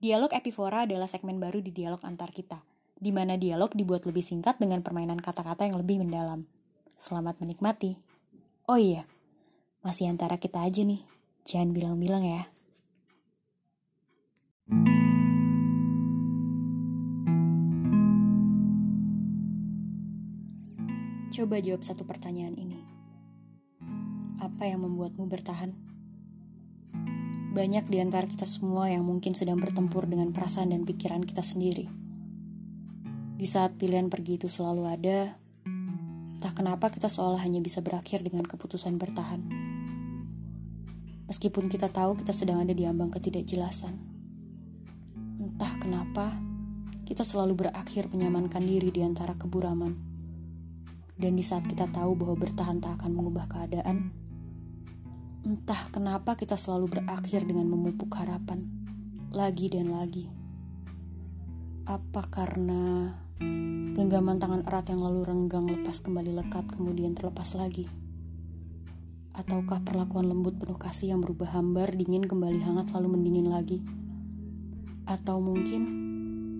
Dialog Epifora adalah segmen baru di dialog antar kita, di mana dialog dibuat lebih singkat dengan permainan kata-kata yang lebih mendalam. Selamat menikmati. Oh iya, masih antara kita aja nih. Jangan bilang-bilang ya. Coba jawab satu pertanyaan ini. Apa yang membuatmu bertahan? Banyak di antara kita semua yang mungkin sedang bertempur dengan perasaan dan pikiran kita sendiri. Di saat pilihan pergi itu selalu ada, tak kenapa kita seolah hanya bisa berakhir dengan keputusan bertahan. Meskipun kita tahu kita sedang ada di ambang ketidakjelasan. Entah kenapa, kita selalu berakhir menyamankan diri di antara keburaman. Dan di saat kita tahu bahwa bertahan tak akan mengubah keadaan, Entah kenapa kita selalu berakhir dengan memupuk harapan, lagi dan lagi. Apa karena genggaman tangan erat yang lalu renggang lepas kembali lekat kemudian terlepas lagi? Ataukah perlakuan lembut penuh kasih yang berubah hambar, dingin kembali hangat lalu mendingin lagi? Atau mungkin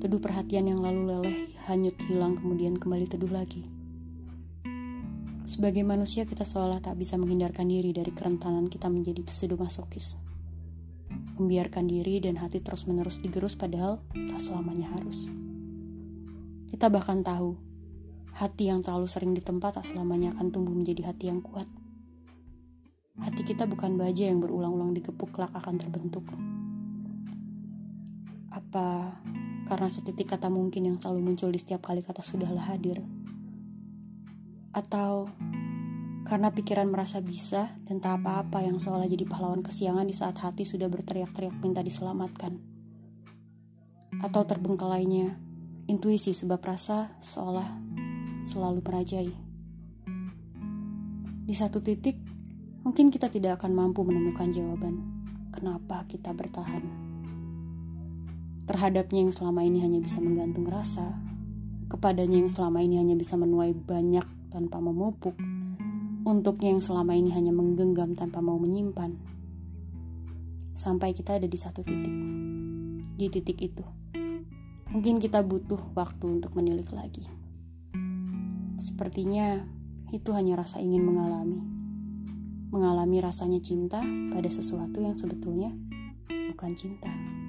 teduh perhatian yang lalu leleh hanyut hilang kemudian kembali teduh lagi? Sebagai manusia kita seolah tak bisa menghindarkan diri dari kerentanan kita menjadi pseudomasokis. Membiarkan diri dan hati terus-menerus digerus padahal tak selamanya harus. Kita bahkan tahu, hati yang terlalu sering di tempat tak selamanya akan tumbuh menjadi hati yang kuat. Hati kita bukan baja yang berulang-ulang digepuk kelak akan terbentuk. Apa karena setitik kata mungkin yang selalu muncul di setiap kali kata sudahlah hadir? Atau karena pikiran merasa bisa dan tak apa-apa yang seolah jadi pahlawan kesiangan di saat hati sudah berteriak-teriak minta diselamatkan. Atau terbengkelainya intuisi sebab rasa seolah selalu merajai. Di satu titik, mungkin kita tidak akan mampu menemukan jawaban kenapa kita bertahan. Terhadapnya yang selama ini hanya bisa menggantung rasa, kepadanya yang selama ini hanya bisa menuai banyak tanpa memupuk, untuknya yang selama ini hanya menggenggam tanpa mau menyimpan. Sampai kita ada di satu titik. Di titik itu, mungkin kita butuh waktu untuk menilik lagi. Sepertinya itu hanya rasa ingin mengalami. Mengalami rasanya cinta pada sesuatu yang sebetulnya bukan cinta.